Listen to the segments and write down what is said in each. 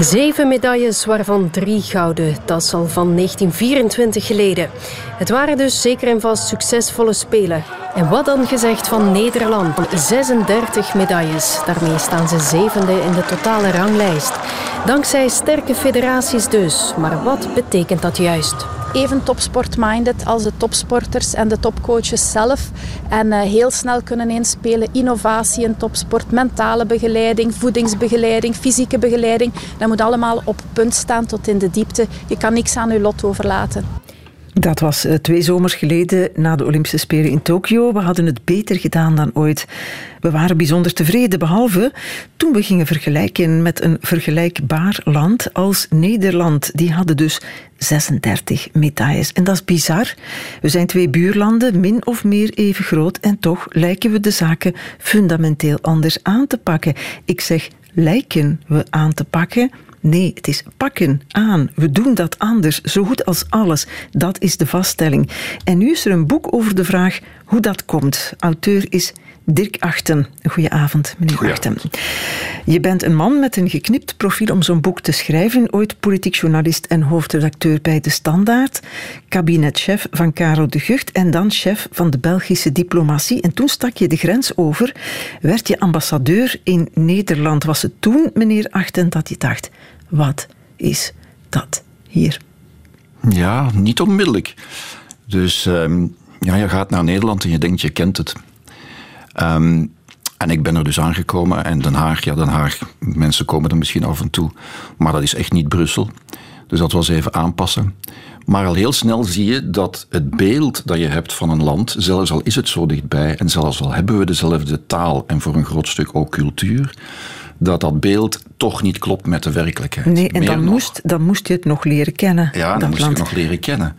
Zeven medailles, waarvan drie gouden. Dat is al van 1924 geleden. Het waren dus zeker en vast succesvolle Spelen. En wat dan gezegd van Nederland? 36 medailles. Daarmee staan ze zevende in de totale ranglijst. Dankzij sterke federaties dus. Maar wat betekent dat juist? Even topsportminded als de topsporters en de topcoaches zelf. En uh, heel snel kunnen inspelen. Innovatie in topsport, mentale begeleiding, voedingsbegeleiding, fysieke begeleiding. Dat moet allemaal op punt staan tot in de diepte. Je kan niks aan je lot overlaten. Dat was eh, twee zomers geleden na de Olympische Spelen in Tokio. We hadden het beter gedaan dan ooit. We waren bijzonder tevreden, behalve toen we gingen vergelijken met een vergelijkbaar land als Nederland. Die hadden dus 36 medailles. En dat is bizar. We zijn twee buurlanden, min of meer even groot, en toch lijken we de zaken fundamenteel anders aan te pakken. Ik zeg lijken we aan te pakken Nee, het is pakken aan. We doen dat anders, zo goed als alles. Dat is de vaststelling. En nu is er een boek over de vraag hoe dat komt. Auteur is Dirk Achten. Goedenavond, meneer Achten. Je bent een man met een geknipt profiel om zo'n boek te schrijven. Ooit politiek journalist en hoofdredacteur bij De Standaard. Kabinetchef van Karel de Gucht en dan chef van de Belgische diplomatie. En toen stak je de grens over. Werd je ambassadeur in Nederland. Was het toen, meneer Achten, dat je dacht... Wat is dat hier? Ja, niet onmiddellijk. Dus ehm, ja, je gaat naar Nederland en je denkt je kent het. Ehm, en ik ben er dus aangekomen en Den Haag, ja Den Haag, mensen komen er misschien af en toe, maar dat is echt niet Brussel. Dus dat was even aanpassen. Maar al heel snel zie je dat het beeld dat je hebt van een land, zelfs al is het zo dichtbij en zelfs al hebben we dezelfde taal en voor een groot stuk ook cultuur, dat dat beeld toch niet klopt met de werkelijkheid. Nee, en dan moest, dan moest je het nog leren kennen. Ja, dan moest je het nog leren kennen.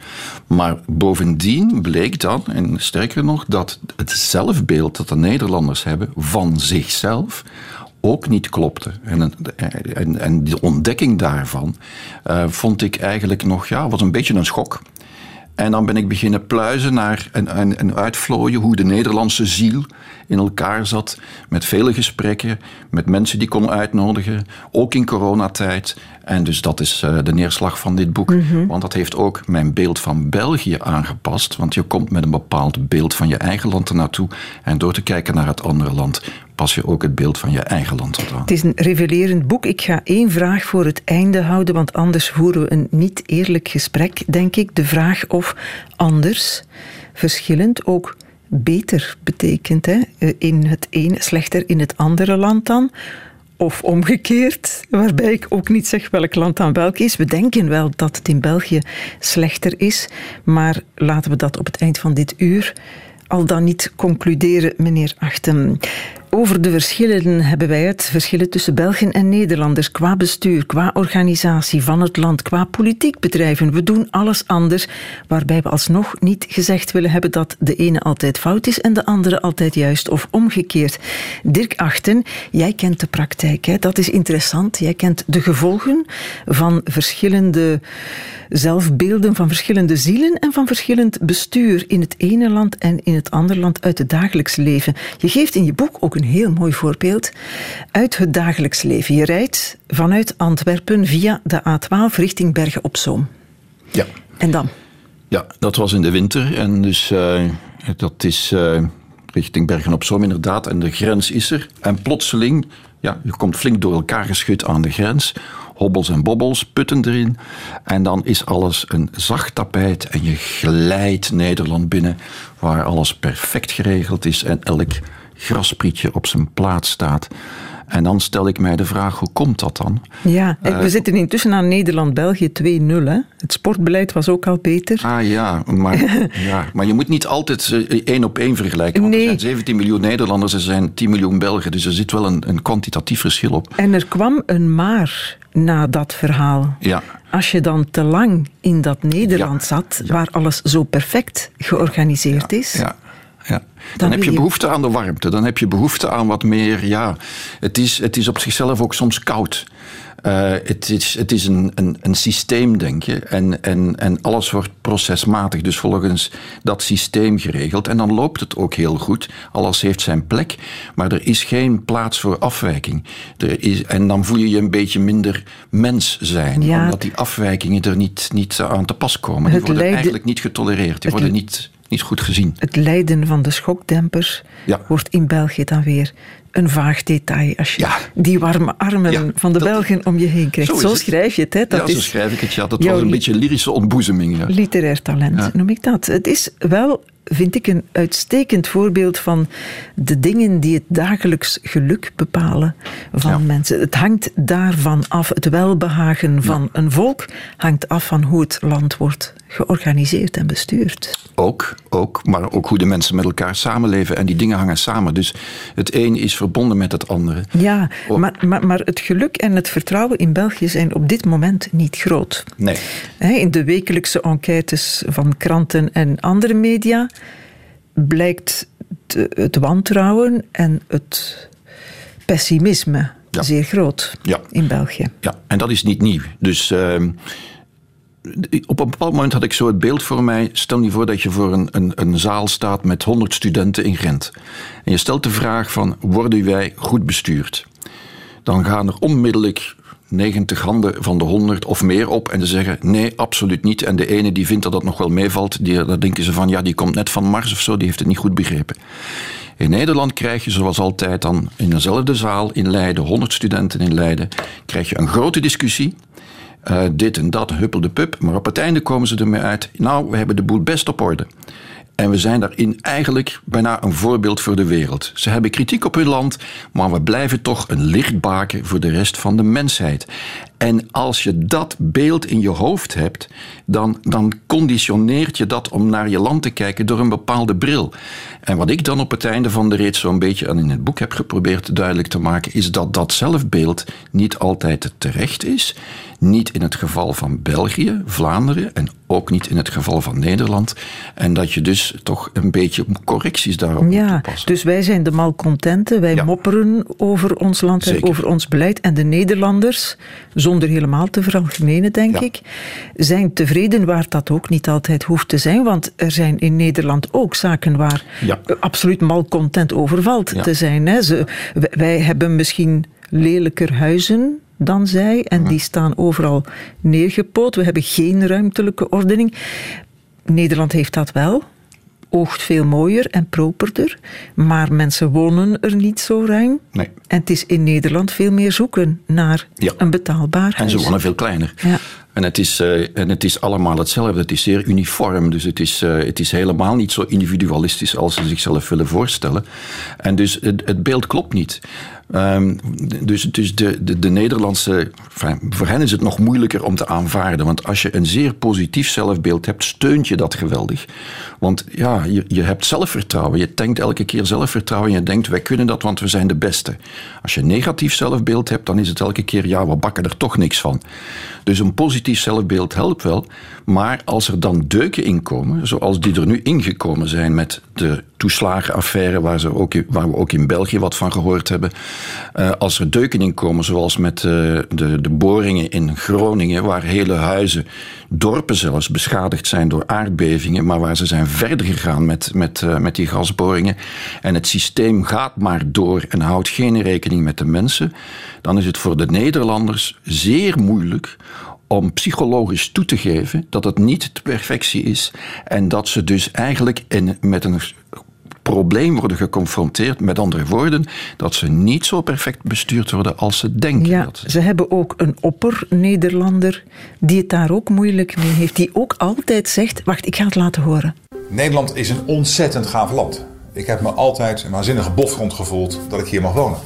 Maar bovendien bleek dan, en sterker nog, dat het zelfbeeld dat de Nederlanders hebben van zichzelf ook niet klopte. En, en, en de ontdekking daarvan uh, vond ik eigenlijk nog, ja, was een beetje een schok. En dan ben ik beginnen pluizen naar en, en, en uitvlooien hoe de Nederlandse ziel in elkaar zat. Met vele gesprekken, met mensen die kon uitnodigen. Ook in coronatijd. En dus dat is uh, de neerslag van dit boek. Mhm. Want dat heeft ook mijn beeld van België aangepast. Want je komt met een bepaald beeld van je eigen land ernaartoe. En door te kijken naar het andere land pas je ook het beeld van je eigen land tot aan. Het is een revelerend boek. Ik ga één vraag voor het einde houden, want anders voeren we een niet eerlijk gesprek, denk ik. De vraag of anders, verschillend, ook beter betekent. Hè? Eh, in het een slechter in het andere land dan. Of omgekeerd, waarbij ik ook niet zeg welk land dan welk is. We denken wel dat het in België slechter is, maar laten we dat op het eind van dit uur al dan niet concluderen, meneer Achten. Over de verschillen hebben wij het. Verschillen tussen Belgen en Nederlanders qua bestuur, qua organisatie van het land, qua politiek bedrijven. We doen alles anders, waarbij we alsnog niet gezegd willen hebben dat de ene altijd fout is en de andere altijd juist of omgekeerd. Dirk Achten, jij kent de praktijk. Hè? Dat is interessant. Jij kent de gevolgen van verschillende zelfbeelden, van verschillende zielen en van verschillend bestuur in het ene land en in het andere land uit het dagelijks leven. Je geeft in je boek ook een heel mooi voorbeeld uit het dagelijks leven. Je rijdt vanuit Antwerpen via de A12 richting Bergen op Zoom. Ja. En dan? Ja, dat was in de winter. En dus uh, dat is uh, richting Bergen op Zoom inderdaad. En de grens is er. En plotseling, ja, je komt flink door elkaar geschud aan de grens. Hobbels en bobbels, putten erin. En dan is alles een zacht tapijt. En je glijdt Nederland binnen, waar alles perfect geregeld is. En elk grasprietje op zijn plaats staat. En dan stel ik mij de vraag, hoe komt dat dan? Ja, we uh, zitten intussen aan Nederland-België 2-0. Het sportbeleid was ook al beter. Ah ja, maar, ja, maar je moet niet altijd uh, één op één vergelijken. Want nee. er zijn 17 miljoen Nederlanders, er zijn 10 miljoen Belgen. Dus er zit wel een, een kwantitatief verschil op. En er kwam een maar na dat verhaal. Ja. Als je dan te lang in dat Nederland ja. zat, waar alles zo perfect georganiseerd is... Ja ja. Dan, heb je behoefte aan de warmte. Dan heb je behoefte aan wat meer. Ja, het is, het is op zichzelf ook soms koud. Uh, het is, het is een, een, een systeem, denk je. En, en, en alles wordt procesmatig, dus volgens dat systeem geregeld. En dan loopt het ook heel goed. Alles heeft zijn plek, maar er is geen plaats voor afwijking. Er is, en dan voel je je een beetje minder mens zijn, ja. omdat die afwijkingen er niet, niet aan te pas komen. Die worden eigenlijk niet getolereerd, die worden niet niet goed gezien. Het lijden van de schokdempers wordt in België dan weer een vaag detail. Als je die warme armen van de Belgen om je heen krijgt. Zo, schrijf je het. Hè? Dat ja, zo schrijf ik het. Ja. Dat was een beetje lyrische ontboezeming. Ja. Literair talent noem ik dat. Het is wel vind ik een uitstekend voorbeeld van de dingen die het dagelijks geluk bepalen van mensen. Het hangt daarvan af. Het welbehagen van een volk hangt af van hoe het land wordt georganiseerd en bestuurd. Ook, ook, maar ook hoe de mensen met elkaar samenleven en die dingen hangen samen. Dus het een is verbonden met het andere. Ja, maar, maar, maar het geluk en het vertrouwen in België zijn op dit moment niet groot. Nee. In de wekelijkse enquêtes van kranten en andere media blijkt het wantrouwen en het pessimisme zeer groot in België. Ja, en dat is niet nieuw. Dus uh, op een bepaald moment had ik zo het beeld voor mij. Stel je voor dat je voor een, een, een zaal staat met 100 studenten in Gent. En je stelt de vraag van, worden wij goed bestuurd? Dan gaan er onmiddellijk 90 handen van de 100 of meer op en ze zeggen nee, absoluut niet. En de ene die vindt dat dat nog wel meevalt, daar denken ze van ja, die komt net van Mars of zo, die heeft het niet goed begrepen. In Nederland krijg je zoals altijd dan in dezelfde zaal in Leiden, 100 studenten in Leiden, krijg je een grote discussie. Uh, dit en dat, huppel de pup. Maar op het einde komen ze ermee uit. Nou, we hebben de boel best op orde. En we zijn daarin eigenlijk bijna een voorbeeld voor de wereld. Ze hebben kritiek op hun land, maar we blijven toch een lichtbaken voor de rest van de mensheid. En als je dat beeld in je hoofd hebt, dan, dan conditioneert je dat om naar je land te kijken door een bepaalde bril. En wat ik dan op het einde van de rit zo'n beetje in het boek heb geprobeerd duidelijk te maken, is dat dat zelfbeeld niet altijd terecht is. Niet in het geval van België, Vlaanderen en ook niet in het geval van Nederland. En dat je dus toch een beetje correcties daarop ja, moet toepassen. Dus wij zijn de malcontenten, wij mopperen over ons land en over ons beleid. En de Nederlanders, zonder helemaal te veralgemenen, denk ik, zijn tevreden waar dat ook niet altijd hoeft te zijn. Want er zijn in Nederland ook zaken waar absoluut malcontent over valt te zijn. Hè. Ze, wij hebben misschien lelijker huizen dan zij. En die staan overal neergepoot. We hebben geen ruimtelijke ordening. Nederland heeft dat wel. Oogt veel mooier en properder. Maar mensen wonen er niet zo ruim. Nee. En het is in Nederland veel meer zoeken naar een betaalbaar huis. En ze wonen veel kleiner. Ja. En het, is, uh, en het is allemaal hetzelfde. Het is zeer uniform. Dus het is, uh, het is helemaal niet zo individualistisch als ze zichzelf willen voorstellen. En dus het, het beeld klopt niet. Um, dus dus de, de, de Nederlandse. voor hen is het nog moeilijker om te aanvaarden. Want als je een zeer positief zelfbeeld hebt, steunt je dat geweldig. Want ja, je, je hebt zelfvertrouwen. Je denkt elke keer zelfvertrouwen. En je denkt, wij kunnen dat, want we zijn de beste. Als je een negatief zelfbeeld hebt, dan is het elke keer, ja, we bakken er toch niks van. Dus een positief zelfbeeld helpt wel. Maar als er dan deuken inkomen, zoals die er nu ingekomen zijn met de toeslagenaffaire, waar, ze ook, waar we ook in België wat van gehoord hebben. Uh, als er deuken inkomen, zoals met uh, de, de boringen in Groningen, waar hele huizen, dorpen zelfs, beschadigd zijn door aardbevingen, maar waar ze zijn verder gegaan met, met, uh, met die gasboringen. En het systeem gaat maar door en houdt geen rekening met de mensen. Dan is het voor de Nederlanders zeer moeilijk om psychologisch toe te geven dat het niet de perfectie is en dat ze dus eigenlijk in, met een probleem worden geconfronteerd. Met andere woorden, dat ze niet zo perfect bestuurd worden als ze denken. Ja, dat ze hebben ook een opper-Nederlander die het daar ook moeilijk mee heeft. Die ook altijd zegt, wacht, ik ga het laten horen. Nederland is een ontzettend gaaf land. Ik heb me altijd een waanzinnige bofgrond gevoeld dat ik hier mag wonen.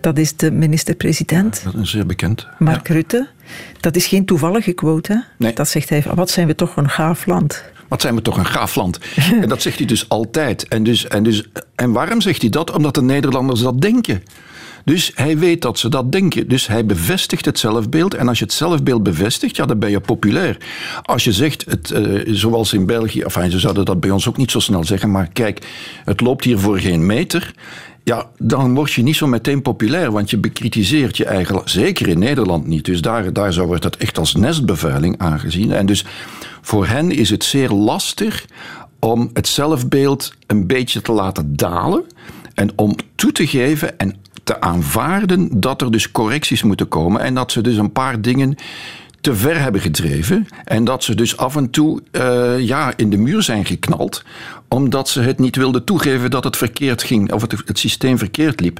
Dat is de minister-president. Dat is zeer bekend. Mark Rutte. Dat is geen toevallige quote. Hè? Nee. Dat zegt hij, wat zijn we toch een gaaf land. Wat zijn we toch een gaaf land. en dat zegt hij dus altijd. En, dus, en, dus, en waarom zegt hij dat? Omdat de Nederlanders dat denken. Dus hij weet dat ze dat denken. Dus hij bevestigt het zelfbeeld. En als je het zelfbeeld bevestigt, ja, dan ben je populair. Als je zegt, het, uh, zoals in België, enfin, ze zouden dat bij ons ook niet zo snel zeggen, maar kijk, het loopt hier voor geen meter. Ja, dan word je niet zo meteen populair, want je bekritiseert je eigen. Zeker in Nederland niet. Dus daar, daar wordt het echt als nestbevuiling aangezien. En dus voor hen is het zeer lastig om het zelfbeeld een beetje te laten dalen. En om toe te geven en te aanvaarden dat er dus correcties moeten komen. En dat ze dus een paar dingen te ver hebben gedreven. En dat ze dus af en toe uh, ja, in de muur zijn geknald. Omdat ze het niet wilden toegeven dat het verkeerd ging. Of het, het systeem verkeerd liep.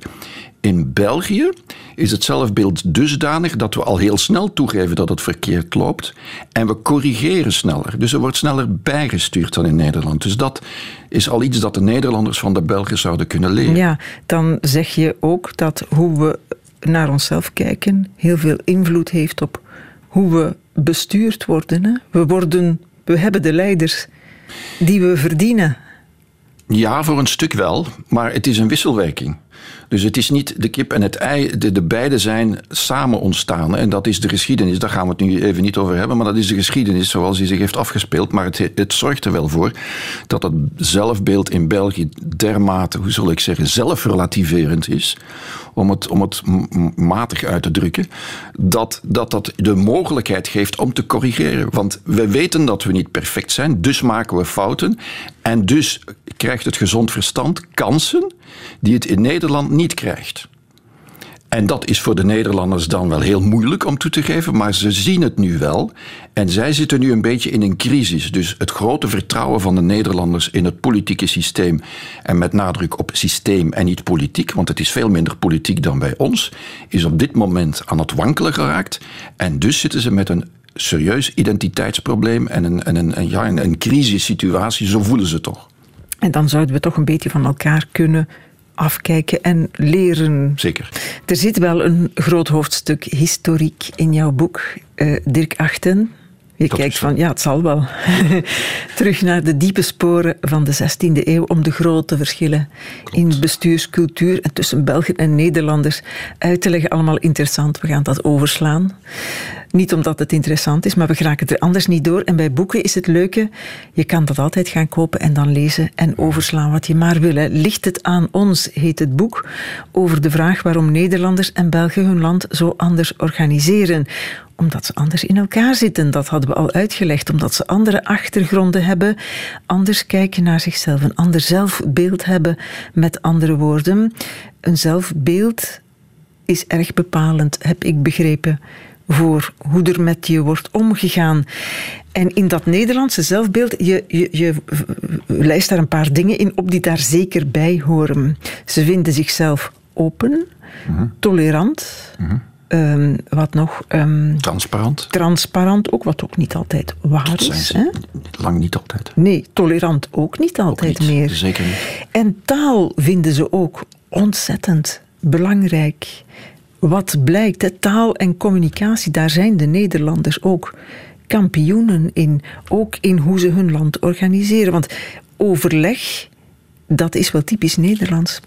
In België is het zelfbeeld dusdanig dat we al heel snel toegeven dat het verkeerd loopt. En we corrigeren sneller. Dus er wordt sneller bijgestuurd dan in Nederland. Dus dat is al iets dat de Nederlanders van de Belgen zouden kunnen leren. Ja, dan zeg je ook dat hoe we naar onszelf kijken heel veel invloed heeft op hoe we bestuurd worden. Hè? We, worden we hebben de leiders die we verdienen. Ja, voor een stuk wel, maar het is een wisselwerking. Dus het is niet de kip en het ei, de, de beide zijn samen ontstaan. En dat is de geschiedenis, daar gaan we het nu even niet over hebben, maar dat is de geschiedenis zoals die zich heeft afgespeeld. Maar het, het zorgt er wel voor dat het zelfbeeld in België dermate, hoe zal ik zeggen, zelfrelativerend is om het, om het matig uit te drukken, dat, dat dat de mogelijkheid geeft om te corrigeren. Want we weten dat we niet perfect zijn, dus maken we fouten. En dus krijgt het gezond verstand kansen die het in Nederland niet krijgt. En dat is voor de Nederlanders dan wel heel moeilijk om toe te geven, maar ze zien het nu wel. En zij zitten nu een beetje in een crisis. Dus het grote vertrouwen van de Nederlanders in het politieke systeem, en met nadruk op systeem en niet politiek, want het is veel minder politiek dan bij ons, is op dit moment aan het wankelen geraakt. En dus zitten ze met een serieus identiteitsprobleem en een, en een, ja, een, een crisissituatie, zo voelen ze toch. En dan zouden we toch een beetje van elkaar kunnen afkijken en leren. Zeker. Er zit wel een groot hoofdstuk historiek in jouw boek, uh, Dirk Achten. Je kijkt van, ja, het zal wel. Terug naar de diepe sporen van de 16e eeuw om de grote verschillen in bestuurscultuur en tussen Belgen en Nederlanders uit te leggen. Allemaal interessant. We gaan dat overslaan. Niet omdat het interessant is, maar we geraken er anders niet door. En bij boeken is het leuke, je kan dat altijd gaan kopen en dan lezen en overslaan wat je maar wil. Ligt het aan ons, heet het boek, over de vraag waarom Nederlanders en Belgen hun land zo anders organiseren omdat ze anders in elkaar zitten. Dat hadden we al uitgelegd. Omdat ze andere achtergronden hebben, anders kijken naar zichzelf, een ander zelfbeeld hebben. Met andere woorden, een zelfbeeld is erg bepalend, heb ik begrepen voor hoe er met je wordt omgegaan. En in dat Nederlandse zelfbeeld, je, je, je lijst daar een paar dingen in op die daar zeker bij horen. Ze vinden zichzelf open, mhm. tolerant. Mhm. Ehm, wat nog? Um, transparant. Transparant ook, wat ook niet altijd waar is. Hè? Lang niet altijd. Nee, tolerant ook niet altijd meer. Zeker niet. En taal vinden ze ook ontzettend belangrijk. Wat blijkt, hè, taal en communicatie, daar zijn de Nederlanders ook kampioenen in. Ook in hoe ze hun land organiseren. Want overleg, dat is wel typisch Nederlands.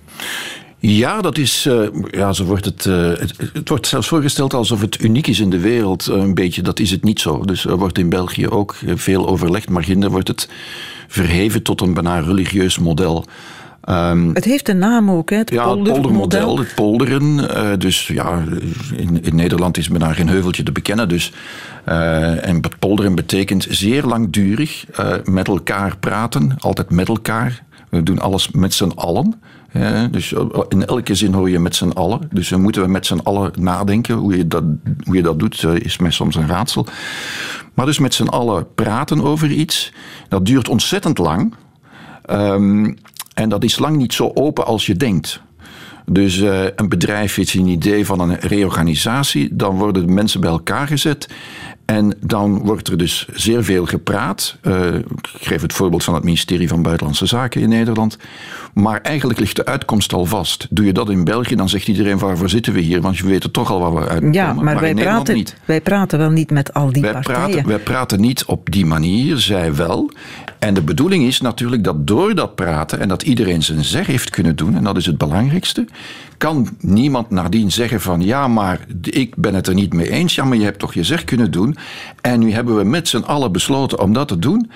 Ja, dat is. Uh, ja, zo wordt het, uh, het, het. wordt zelfs voorgesteld alsof het uniek is in de wereld. Uh, een beetje. Dat is het niet zo. Dus er wordt in België ook veel overlegd. Maar ginder wordt het verheven tot een bijna religieus model. Um, het heeft een naam ook, hè? Het ja, het poldermodel, het polderen. dus ja, in, in, Nederland is daar geen heuveltje te bekennen. Dus, en polderen betekent zeer langdurig met elkaar praten, altijd met elkaar. We doen alles met z'n allen. dus in elke zin hoor je met z'n allen. Dus dan moeten we met z'n allen nadenken. Hoe je dat, hoe je dat doet, eh, is mij soms een raadsel. Maar dus met z'n allen praten over iets. Dat duurt ontzettend lang. Ehm, en dat is lang niet zo open als je denkt. Dus uh, een bedrijf heeft een idee van een reorganisatie. Dan worden de mensen bij elkaar gezet. En dan wordt er dus zeer veel gepraat. Uh, ik geef het voorbeeld van het ministerie van Buitenlandse Zaken in Nederland. Maar eigenlijk ligt de uitkomst al vast. Doe je dat in België, dan zegt iedereen waarvoor zitten we hier? Want we weten toch al waar we uitkomen. Ja, maar, maar wij, praten, niet. wij praten wel niet met al die wij partijen. Praten, wij praten niet op die manier, zij wel. En de bedoeling is natuurlijk dat door dat praten en dat iedereen zijn zeg heeft kunnen doen, en dat is het belangrijkste, kan niemand nadien zeggen van ja, maar ik ben het er niet mee eens. Ja, maar je hebt toch je zeg kunnen doen. En nu hebben we met z'n allen besloten om dat te doen.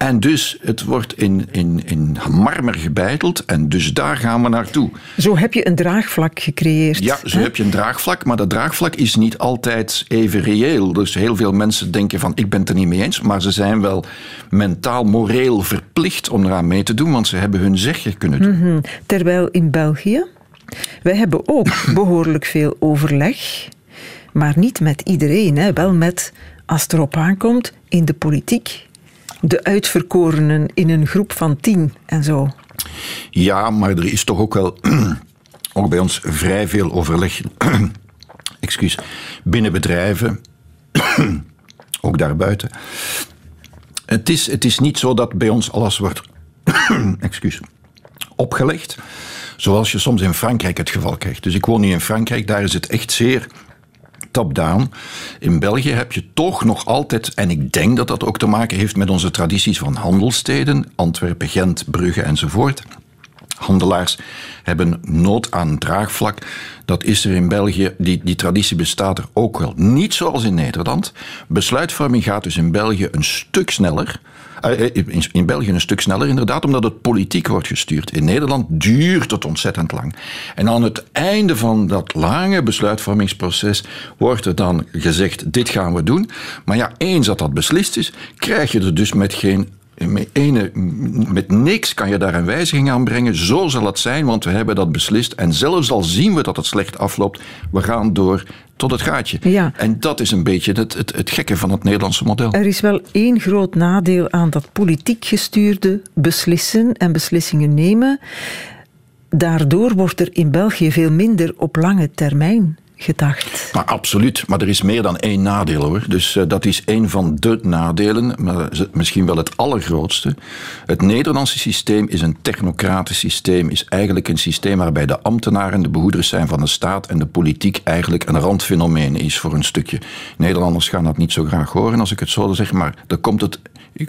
En dus het wordt in, in, in marmer gebeiteld en dus daar gaan we naartoe. Zo heb je een draagvlak gecreëerd. Ja, zo heb je een draagvlak, maar dat draagvlak is niet altijd even reëel. Dus heel veel mensen denken van ik ben het er niet mee eens, maar ze zijn wel mentaal, moreel verplicht om eraan mee te doen, want ze hebben hun zegje kunnen doen. Mhm. Terwijl in België, wij hebben ook behoorlijk veel overleg, maar niet met iedereen. Hè. Wel met, als het erop aankomt, in de politiek de uitverkorenen in een groep van tien en zo. Ja, maar er is toch ook wel, ook bij ons, vrij veel overleg. excuus, binnen bedrijven, ook daarbuiten. Het is, het is niet zo dat bij ons alles wordt excuus, opgelegd, zoals je soms in Frankrijk het geval krijgt. Dus ik woon nu in Frankrijk, daar is het echt zeer top-down. In België heb je toch nog altijd, en ik denk dat dat ook te maken heeft met onze tradities van handelsteden, Antwerpen, Gent, Brugge enzovoort. Handelaars hebben nood aan draagvlak. Dat is er in België, die, die traditie bestaat er ook wel. Niet zoals in Nederland. Besluitvorming gaat dus in België een stuk sneller. Eh, eh, in, in België een stuk sneller, inderdaad, omdat het politiek wordt gestuurd. In Nederland duurt het ontzettend lang. En aan het einde van dat lange besluitvormingsproces wordt er dan gezegd: dit gaan we doen. Maar ja, eens dat dat beslist is, krijg je er dus met geen met, ene, met niks kan je daar een wijziging aan brengen. Zo zal het zijn, want we hebben dat beslist. En zelfs al zien we dat het slecht afloopt, we gaan door tot het gaatje. Ja. En dat is een beetje het, het, het gekke van het Nederlandse model. Er is wel één groot nadeel aan dat politiek gestuurde beslissen en beslissingen nemen. Daardoor wordt er in België veel minder op lange termijn gedacht. Maar absoluut, maar er is meer dan één nadeel hoor. Dus uh, dat is één van de nadelen, maar misschien wel het allergrootste. Het Nederlandse systeem is een technocratisch systeem, is eigenlijk een systeem waarbij de ambtenaren de behoeders zijn van de staat en de politiek eigenlijk een randfenomeen is voor een stukje. Nederlanders gaan dat niet zo graag horen als ik het zo zeg, maar daar komt het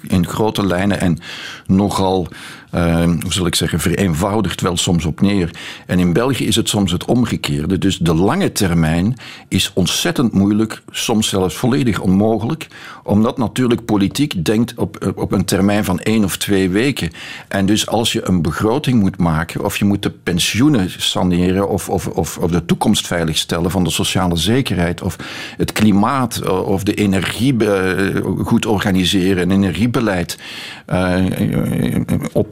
in grote lijnen en nogal uh, hoe zal ik zeggen, vereenvoudigd wel soms op neer. En in België is het soms het omgekeerde. Dus de lange termijn is ontzettend moeilijk, soms zelfs volledig onmogelijk, omdat natuurlijk politiek denkt op, op een termijn van één of twee weken. En dus als je een begroting moet maken, of je moet de pensioenen saneren, of, of, of, of de toekomst veiligstellen van de sociale zekerheid, of het klimaat, of de energie uh, goed organiseren, een energiebeleid uh,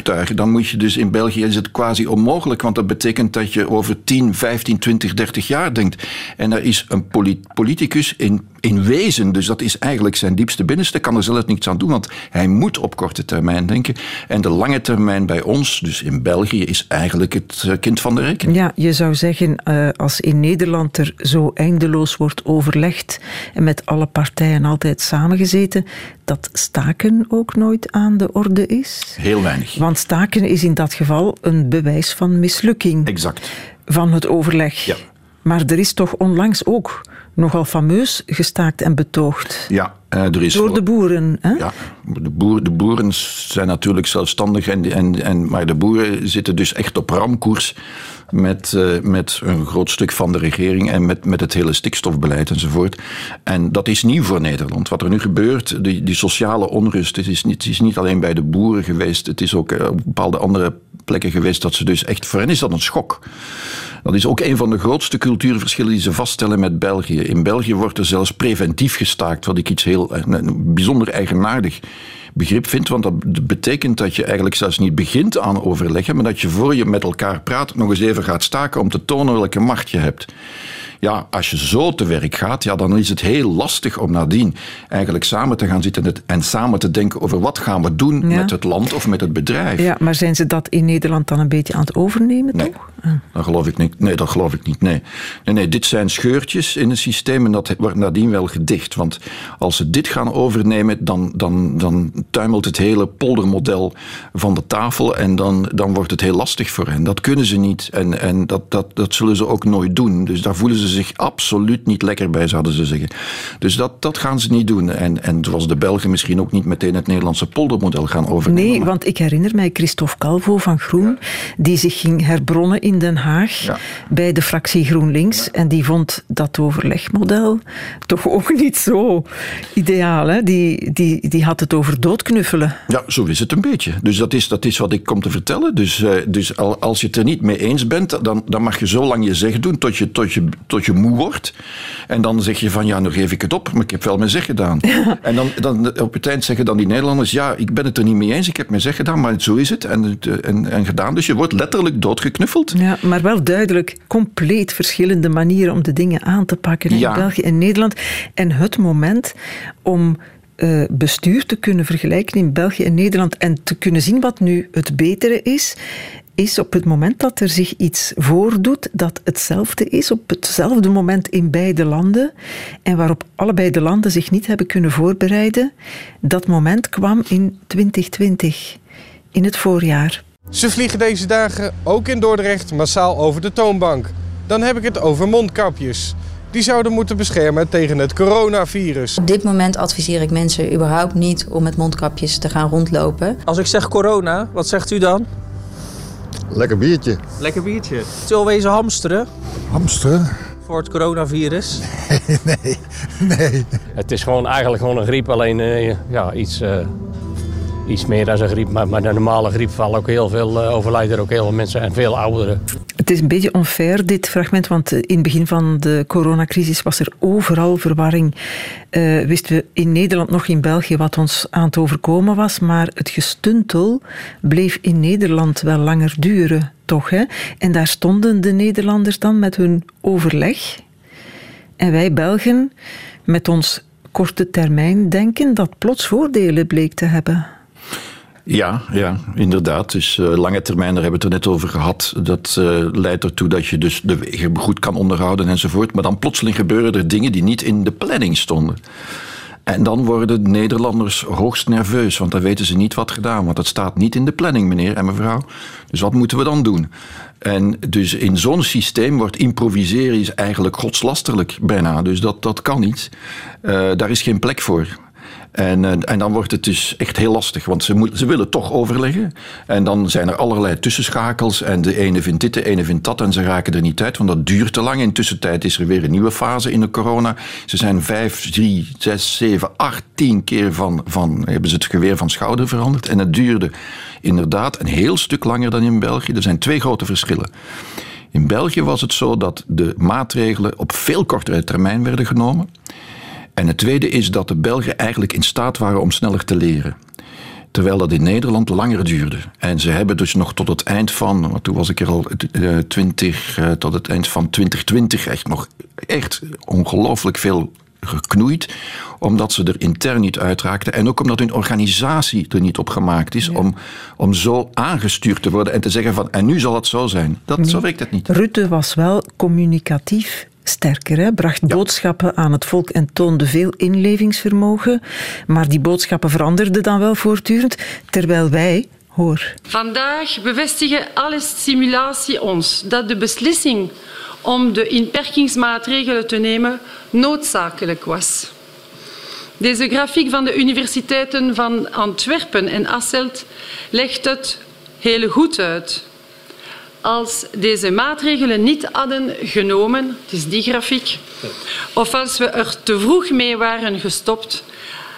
optuigen, dan moet je dus in België is het quasi onmogelijk, want dat betekent dat je over 10, 15, 20, 30 jaar denkt. En er is een politicus in, in wezen, dus dat is eigenlijk zijn diepste binnenste, kan er zelf niets aan doen, want hij moet op korte termijn denken. En de lange termijn bij ons, dus in België, is eigenlijk het eh, kind van de rekening. Ja, je zou zeggen, uh, als in Nederland er zo eindeloos wordt overlegd en met alle partijen altijd samengezeten, dat staken ook nooit aan de orde is? Heel weinig. Want staken is in dat geval een bewijs van mislukking. Exact. Van het overleg. Ja. Maar er is toch onlangs ook nogal fameus gestaakt en betoogd. Ja, er is Door de boeren. Hè? Ja, de, boer, de boeren zijn natuurlijk zelfstandig, en, en, en, maar de boeren zitten dus echt op ramkoers met, uh, met een groot stuk van de regering en met, met het hele stikstofbeleid enzovoort. En dat is nieuw voor Nederland. Wat er nu gebeurt, die, die sociale onrust, het is, niet, het is niet alleen bij de boeren geweest, het is ook op bepaalde andere plekken geweest dat ze dus echt, voor hen is dat een schok. Dat is ook een van de grootste cultuurverschillen die ze vaststellen met België. In België wordt er zelfs preventief gestaakt, wat ik iets heel een bijzonder eigenaardig begrip vind. Want dat betekent dat je eigenlijk zelfs niet begint aan overleggen, maar dat je voor je met elkaar praat nog eens even gaat staken om te tonen welke macht je hebt. Ja, als je zo te werk gaat, ja, dan is het heel lastig om nadien eigenlijk samen te gaan zitten en samen te denken over wat gaan we doen met het land of met het bedrijf. Ja, maar zijn ze dat in Nederland dan een beetje aan het overnemen, nee, toch? Ah. Dat geloof ik niet. Nee, dat geloof ik niet. Nee. nee, nee, dit zijn scheurtjes in het systeem en dat wordt nadien wel gedicht. Want als ze dit gaan overnemen, dan, dan, dan tuimelt het hele poldermodel van de tafel en dan, dan wordt het heel lastig voor hen. Dat kunnen ze niet en, en dat, dat, dat zullen ze ook nooit doen. Dus daar voelen ze zich absoluut niet lekker bij, zouden ze zeggen. Dus dat, dat gaan ze niet doen. En, en zoals de Belgen misschien ook niet meteen het Nederlandse poldermodel gaan overnemen. Nee, want ik herinner mij Christophe Calvo van Groen, die zich ging herbronnen in Den Haag bij de fractie GroenLinks. En die vond dat overlegmodel toch ook niet zo ideaal. Hè? Die, die, die had het over doodknuffelen. Ja, zo is het een beetje. Dus dat is, dat is wat ik kom te vertellen. Dus, uh, dus als je het er niet mee eens bent, dan, dan mag je zo lang je zeg doen tot je, tot, je, tot je moe wordt. En dan zeg je van ja, nu geef ik het op, maar ik heb wel mijn zeg gedaan. En dan, dan op het eind zeggen dan die Nederlanders, ja, ik ben het er niet mee eens, ik heb mijn zeg gedaan, maar zo is het en, en, en gedaan. Dus je wordt letterlijk doodgeknuffeld. Ja, maar wel duidelijk compleet verschillende manieren om de dingen aan te pakken in België en Nederland. En het moment om uh, bestuur te kunnen vergelijken in België en Nederland en te kunnen zien wat nu het betere is, is op het moment dat er zich iets voordoet dat hetzelfde is, op hetzelfde moment in beide landen, en waarop allebei de landen zich niet hebben kunnen voorbereiden, dat moment kwam in 2020, in het voorjaar. Ze vliegen deze dagen ook in Dordrecht massaal over de toonbank. Dan heb ik het over mondkapjes. Die zouden moeten beschermen tegen het coronavirus. Op dit moment adviseer ik mensen überhaupt niet om met mondkapjes te gaan rondlopen. Als ik zeg corona, wat zegt u dan? Lekker biertje. Lekker biertje. Zullen we wezen hamsteren? Hamsteren? Voor het coronavirus? Nee, nee, nee. Het is gewoon eigenlijk gewoon een griep, alleen uh, ja, iets, uh, iets meer dan een griep. Maar, maar de normale griep vallen ook heel veel, uh, overlijden er ook heel veel mensen en veel ouderen. Het is een beetje onfair, dit fragment, want in het begin van de coronacrisis was er overal verwarring. Uh, wisten we in Nederland nog in België wat ons aan het overkomen was, maar het gestuntel bleef in Nederland wel langer duren, toch? Hè? En daar stonden de Nederlanders dan met hun overleg. En wij Belgen met ons korte termijn denken dat plots voordelen bleek te hebben. Ja, ja, inderdaad. Dus uh, lange termijn, daar hebben we het er net over gehad. Dat uh, leidt ertoe dat je dus de wegen goed kan onderhouden enzovoort. Maar dan plotseling gebeuren er dingen die niet in de planning stonden. En dan worden de Nederlanders hoogst nerveus, want dan weten ze niet wat gedaan. Want dat staat niet in de planning, meneer en mevrouw. Dus wat moeten we dan doen? En dus in zo'n systeem wordt improviseren is eigenlijk godslasterlijk bijna. Dus dat, dat kan niet. Uh, daar is geen plek voor. En, eh, en dan wordt het dus echt heel lastig, want ze, moet, ze willen toch overleggen. En dan zijn er allerlei tussenschakels. En de ene vindt dit, de ene vindt dat. En ze raken er niet uit, want dat duurt te lang. In tussentijd is er weer een nieuwe fase in de corona. Ze zijn vijf, drie, zes, zeven, acht, tien keer van, van hebben ze het geweer van schouder veranderd. En het duurde inderdaad een heel stuk langer dan in België. Er zijn twee grote verschillen. In België was het zo dat de maatregelen op veel kortere termijn werden genomen. En het tweede is dat de Belgen eigenlijk in staat waren om sneller te leren. Terwijl dat in Nederland langer duurde. En ze hebben dus nog tot het eind van, toen was ik er al 20, uh, tot het eind van 2020 echt nog echt ongelooflijk veel geknoeid, omdat ze er intern niet uitraakten en ook omdat hun organisatie er niet op gemaakt is ja. om, om zo aangestuurd te worden en te zeggen van en nu zal het zo zijn. Dat, nee. Zo werkt het niet. Rutte was wel communicatief sterker, hè? bracht boodschappen aan het volk en toonde veel inlevingsvermogen. Maar die boodschappen veranderden dan wel voortdurend, terwijl wij, hoor. Vandaag bevestigen alle simulatie ons dat de beslissing om de inperkingsmaatregelen te nemen noodzakelijk was. Deze grafiek van de universiteiten van Antwerpen en Asselt legt het heel goed uit. Als deze maatregelen niet hadden genomen, het is die grafiek, of als we er te vroeg mee waren gestopt,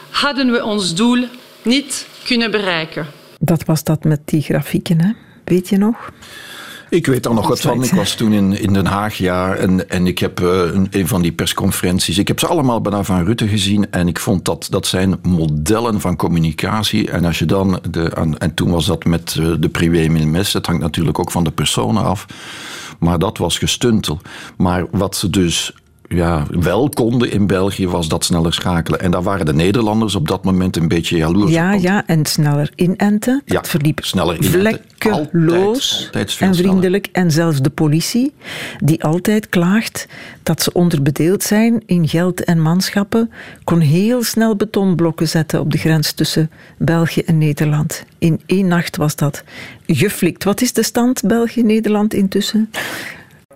hadden we ons doel niet kunnen bereiken. Dat was dat met die grafieken, hè? weet je nog? Ik weet er nog wat van. Ik was toen in, in Den Haag, ja. En, en ik heb uh, een, een, van die persconferenties. Ik heb ze allemaal bijna van Rutte gezien. En ik vond dat dat zijn modellen van communicatie. En als je dan. De, en toen was dat met uh, de privé milmes. Het hangt natuurlijk ook van de personen af. Maar dat was gestuntel. Maar wat ze dus ja, wel konden in België, was dat sneller schakelen. En daar waren de Nederlanders op dat moment een beetje jaloers Ja, op. ja, en sneller inenten. Ja, dat verliep sneller vlekkeloos en vriendelijk. En zelfs de politie, die altijd klaagt dat ze onderbedeeld zijn in geld en manschappen, kon heel snel betonblokken zetten op de grens tussen België en Nederland. In één nacht was dat geflikt. Wat is de stand België-Nederland intussen?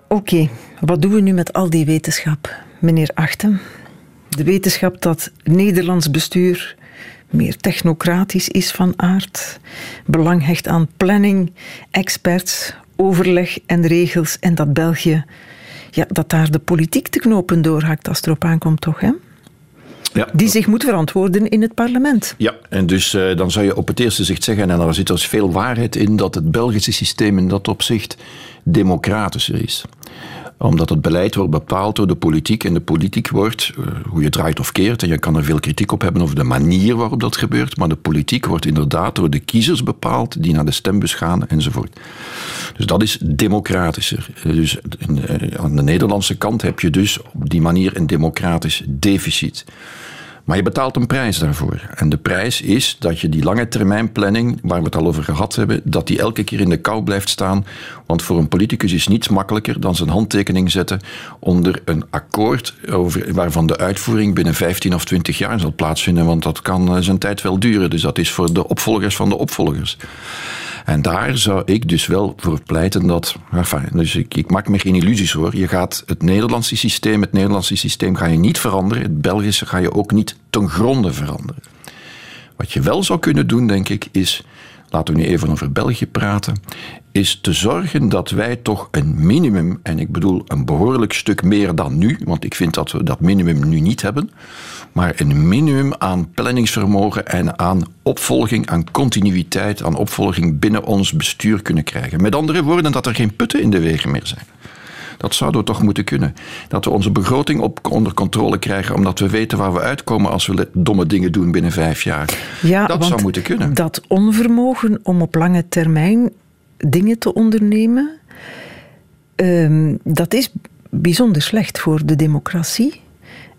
Oké, wat doen we nu met al die wetenschap, meneer Achten? De wetenschap dat Nederlands bestuur meer technocratisch is van aard, belang hecht aan planning, experts, overleg en regels en dat België, ja, dat daar de politiek te knopen doorhakt als het erop aankomt, toch? Hè? Ja. Die zich moet verantwoorden in het parlement. Ja, en dus uh, dan zou je op het eerste zicht zeggen, en daar zit dus veel waarheid in, dat het Belgische systeem in dat opzicht democratischer is omdat het beleid wordt bepaald door de politiek. En de politiek wordt, uh, hoe je draait of keert, en je kan er veel kritiek op hebben over de manier waarop dat gebeurt, maar de politiek wordt inderdaad door de kiezers bepaald die naar de stembus gaan enzovoort. Dus dat is democratischer. Dus aan de Nederlandse kant heb je dus op die manier een democratisch deficit. Maar je betaalt een prijs daarvoor. En de prijs is dat je die lange termijn planning, waar we het al over gehad hebben, dat die elke keer in de kou blijft staan. Want voor een politicus is niets makkelijker dan zijn handtekening zetten onder een akkoord over, waarvan de uitvoering binnen 15 of 20 jaar zal plaatsvinden. Want dat kan eh, zijn tijd wel duren. Dus dat is voor de opvolgers van de opvolgers. En daar zou ik dus wel voor pleiten dat. Enfin, dus ik, ik maak me geen illusies hoor. Je gaat het Nederlandse systeem, het Nederlandse systeem ga je niet veranderen. Het Belgische ga je ook niet ten gronde veranderen. Wat je wel zou kunnen doen, denk ik, is. Laten we nu even over België praten. Is te zorgen dat wij toch een minimum, en ik bedoel een behoorlijk stuk meer dan nu, want ik vind dat we dat minimum nu niet hebben maar een minimum aan planningsvermogen en aan opvolging, aan continuïteit, aan opvolging binnen ons bestuur kunnen krijgen. Met andere woorden, dat er geen putten in de wegen meer zijn. Dat zouden we toch moeten kunnen. Dat we onze begroting op, onder controle krijgen, omdat we weten waar we uitkomen als we domme dingen doen binnen vijf jaar. Ja, dat zou moeten kunnen. Dat onvermogen om op lange termijn dingen te ondernemen, ehm, dat is bijzonder slecht voor de democratie.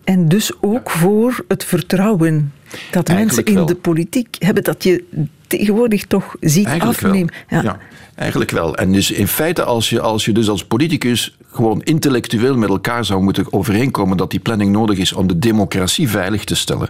En dus ook voor het vertrouwen dat mensen in de politiek hebben, dat je tegenwoordig toch ziet Eigenlijk afnemen. Ja. ja. eigenlijk wel. En dus in feite, als je, als je dus als politicus gewoon intellectueel met elkaar zou moeten overeenkomen dat die planning nodig is om de democratie veilig te stellen.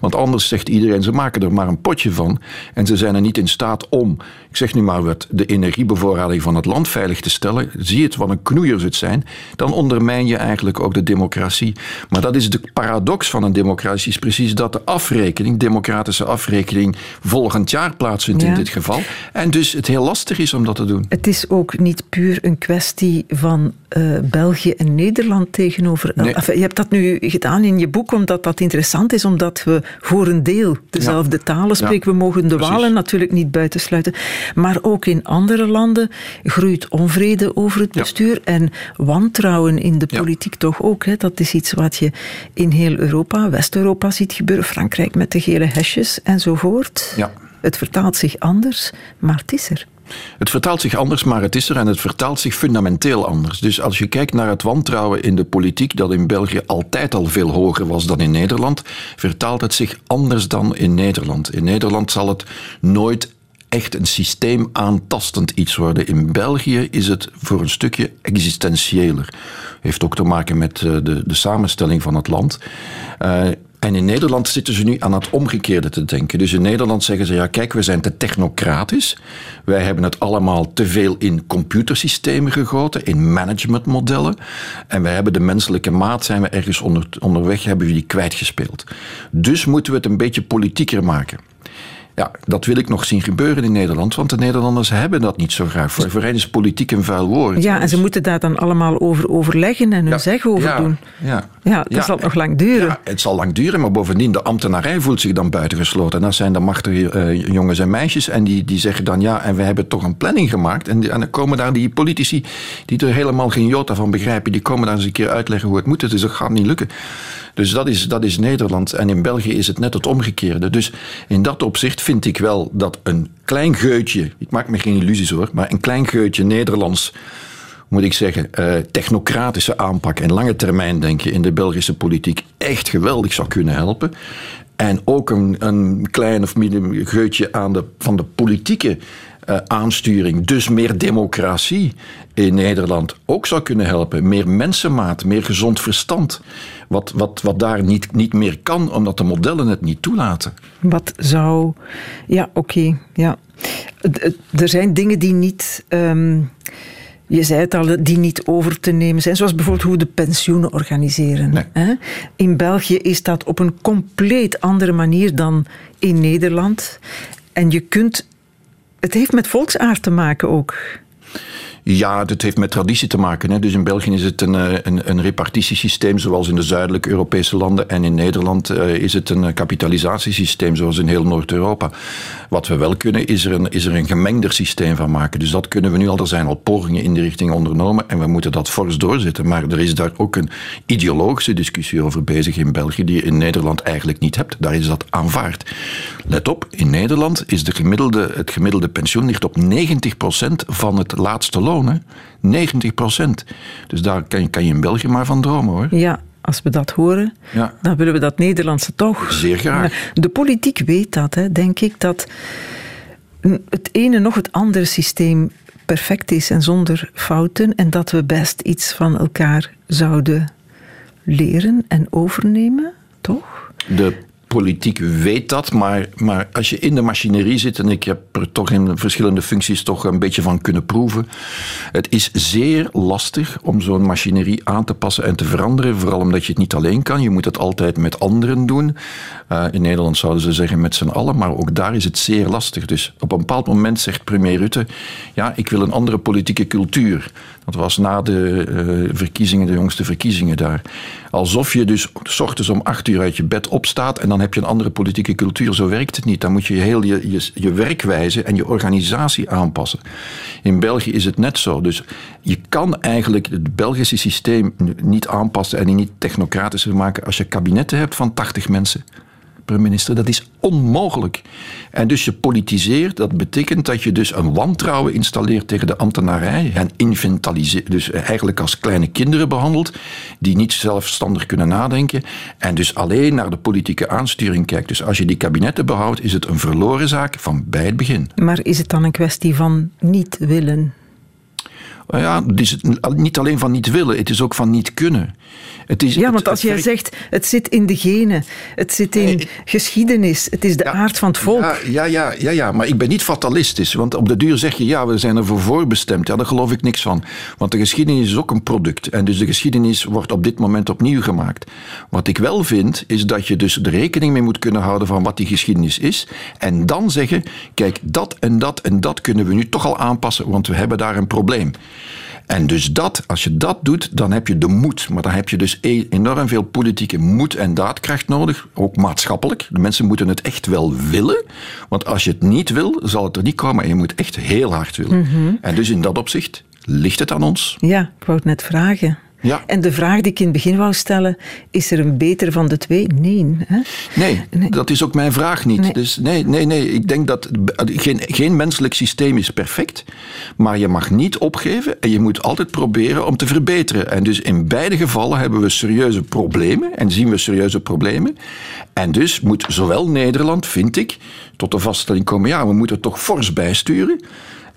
Want anders zegt iedereen, ze maken er maar een potje van en ze zijn er niet in staat om, ik zeg nu maar wat, de energiebevoorrading van het land veilig te stellen. Zie het wat een knoeiers het zijn, dan ondermijn je eigenlijk ook de democratie. Maar dat is de paradox van een democratie, is precies dat de afrekening, democratische afrekening, volgend jaar plaatsvindt in dit geval. En dus het heel lastig is om dat te doen. Het is ook niet puur een kwestie van uh, België en Nederland tegenover. Nee. Enfin, je hebt dat nu gedaan in je boek omdat dat interessant is, omdat we voor een deel dezelfde ja. talen spreken. Ja. We mogen de Precies. Walen natuurlijk niet buitensluiten. Maar ook in andere landen groeit onvrede over het bestuur en wantrouwen in de politiek toch ook. Hè. Dat is iets wat je in heel Europa, West-Europa ziet gebeuren. Frankrijk met de gele hesjes enzovoort. Ja. Het vertaalt zich anders, maar het is er. Het vertaalt zich anders, maar het is er en het vertaalt zich fundamenteel anders. Dus als je kijkt naar het wantrouwen in de politiek, dat in België altijd al veel hoger was dan in Nederland, vertaalt het zich anders dan in Nederland. In Nederland zal het nooit echt een systeem aantastend iets worden. In België is het voor een stukje existentiëler. Heeft ook te maken met de, de samenstelling van het land. Uh, en in Nederland zitten ze nu aan het omgekeerde te denken. Dus in Nederland zeggen ze, ja kijk, we zijn te technocratisch. Wij hebben het allemaal te veel in computersystemen gegoten, in managementmodellen. En wij hebben de menselijke maat, zijn we ergens onder, onderweg, hebben we die kwijtgespeeld. Dus moeten we het een beetje politieker maken. Ja, dat wil ik nog zien gebeuren in Nederland, want de Nederlanders hebben dat niet zo graag. Voor, voor hen is politiek een vuil woord. Ja, en ze moeten daar dan allemaal over overleggen en hun ja, zeg over ja, doen. Ja, ja, dat zal nog lang duren. Ja, het zal lang duren, maar bovendien, de ambtenarij voelt zich dan buitengesloten. En dat zijn de machtige uh, jongens en meisjes en die, die zeggen dan ja, en we hebben toch een planning gemaakt. En, die, en dan komen daar die politici die er helemaal geen jota van begrijpen, die komen daar eens een keer uitleggen hoe het moet. Dus dat gaat niet lukken. Dus dat is, dat is Nederland. En in België is het net het omgekeerde. Dus in dat opzicht vind ik wel dat een klein geutje, ik maak me geen illusies hoor, maar een klein geutje Nederlands moet ik zeggen, uh, technocratische aanpak en lange termijn denken in de Belgische politiek echt geweldig zou kunnen helpen. En ook een, een klein of midden geutje aan de, van de politieke uh, aansturing, dus meer democratie in Nederland ook zou kunnen helpen. Meer mensenmaat, meer gezond verstand. Wat, wat, wat daar niet, niet meer kan, omdat de modellen het niet toelaten. Wat zou. Ja, oké. Okay, ja. Er zijn dingen die niet. Um je zei het al, die niet over te nemen zijn. Zoals bijvoorbeeld hoe we de pensioenen organiseren. In België is dat op een compleet andere manier dan in Nederland. En je kunt... Het heeft met volksaard te maken ook. Ja, dat heeft met traditie te maken. Hè. Dus in België is het een, eh, een, een repartitiesysteem, zoals in de zuidelijke Europese landen. En in Nederland uh, is het een kapitalisatiesysteem, zoals in heel Noord-Europa. Wat we wel kunnen, is er, een, is er een gemengder systeem van maken. Dus dat kunnen we nu al. Er zijn al pogingen in die richting ondernomen en we moeten dat fors doorzetten. Maar er is daar ook een ideologische discussie over bezig in België, die je in Nederland eigenlijk niet hebt. Daar is dat aanvaard. Let op, in Nederland is de gemiddelde, het gemiddelde pensioen ligt op 90% van het laatste loon. 90 procent. Dus daar kan je, kan je in België maar van dromen hoor. Ja, als we dat horen, ja. dan willen we dat Nederlandse toch. Zeer graag. De politiek weet dat, hè, denk ik, dat het ene nog het andere systeem perfect is en zonder fouten. En dat we best iets van elkaar zouden leren en overnemen, toch? De politiek weet dat, maar, maar als je in de machinerie zit, en ik heb er toch in verschillende functies toch een beetje van kunnen proeven, het is zeer lastig om zo'n machinerie aan te passen en te veranderen, vooral omdat je het niet alleen kan. Je moet het altijd met anderen doen. Uh, in Nederland zouden ze zeggen met z'n allen, maar ook daar is het zeer lastig. Dus op een bepaald moment zegt premier Rutte, ja, ik wil een andere politieke cultuur. Dat was na de uh, verkiezingen, de jongste verkiezingen daar. Alsof je dus s ochtends om acht uur uit je bed opstaat en dan heb je een andere politieke cultuur. Zo werkt het niet. Dan moet je heel je, je, je werkwijze en je organisatie aanpassen. In België is het net zo. Dus je kan eigenlijk het Belgische systeem niet aanpassen en niet technocratischer maken als je kabinetten hebt van 80 mensen minister. Dat is onmogelijk. En dus je politiseert, dat betekent dat je dus een wantrouwen installeert tegen de ambtenarij. En inventaliseert, dus eigenlijk als kleine kinderen behandelt, die niet zelfstandig kunnen nadenken. En dus alleen naar de politieke aansturing kijkt. Dus als je die kabinetten behoudt, is het een verloren zaak van bij het begin. Maar is het dan een kwestie van niet willen? Ja, het is niet alleen van niet willen, het is ook van niet kunnen. Het is, ja, want als jij zegt, het zit in de genen, het zit in geschiedenis, het is de aard van het volk. Ja, ja, ja, ja, ja, maar ik ben niet fatalistisch. Want op de duur zeg je, ja, we zijn ervoor voorbestemd. Ja, daar geloof ik niks van. Want de geschiedenis is ook een product. En dus de geschiedenis wordt op dit moment opnieuw gemaakt. Wat ik wel vind, is dat je dus de rekening mee moet kunnen houden van wat die geschiedenis is. En dan zeggen, kijk, dat en dat en dat kunnen we nu toch al aanpassen, want we hebben daar een probleem. En dus dat, als je dat doet, dan heb je de moed. Maar dan heb je dus e- enorm veel politieke moed en daadkracht nodig, ook maatschappelijk. De mensen moeten het echt wel willen, want als je het niet wil, zal het er niet komen. En je moet echt heel hard willen. Mhm. En dus in dat opzicht ligt het aan ons. Ja, ik wou het net vragen. Ja. En de vraag die ik in het begin wou stellen, is er een beter van de twee? Nee. Hè? Nee, nee, dat is ook mijn vraag niet. Nee. Dus nee, nee, nee. Ik denk dat geen, geen menselijk systeem is perfect, maar je mag niet opgeven en je moet altijd proberen om te verbeteren. En dus in beide gevallen hebben we serieuze problemen en zien we serieuze problemen. En dus moet zowel Nederland, vind ik, tot de vaststelling komen, ja, we moeten toch fors bijsturen.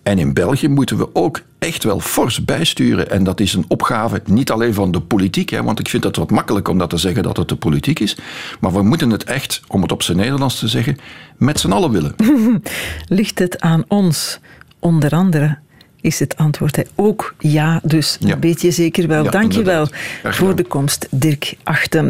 En in België moeten we ook echt wel fors bijsturen. En dat is een opgave niet alleen van de politiek, hè, want ik vind het wat makkelijk om dat te zeggen dat het de politiek is. Maar we moeten het echt, om het op zijn Nederlands te zeggen, met z'n allen willen. Ligt het aan ons, onder andere? Is het antwoord ook ja, dus Ja. een beetje zeker wel. Ja, Dank je wel voor de komst, Dirk Achten.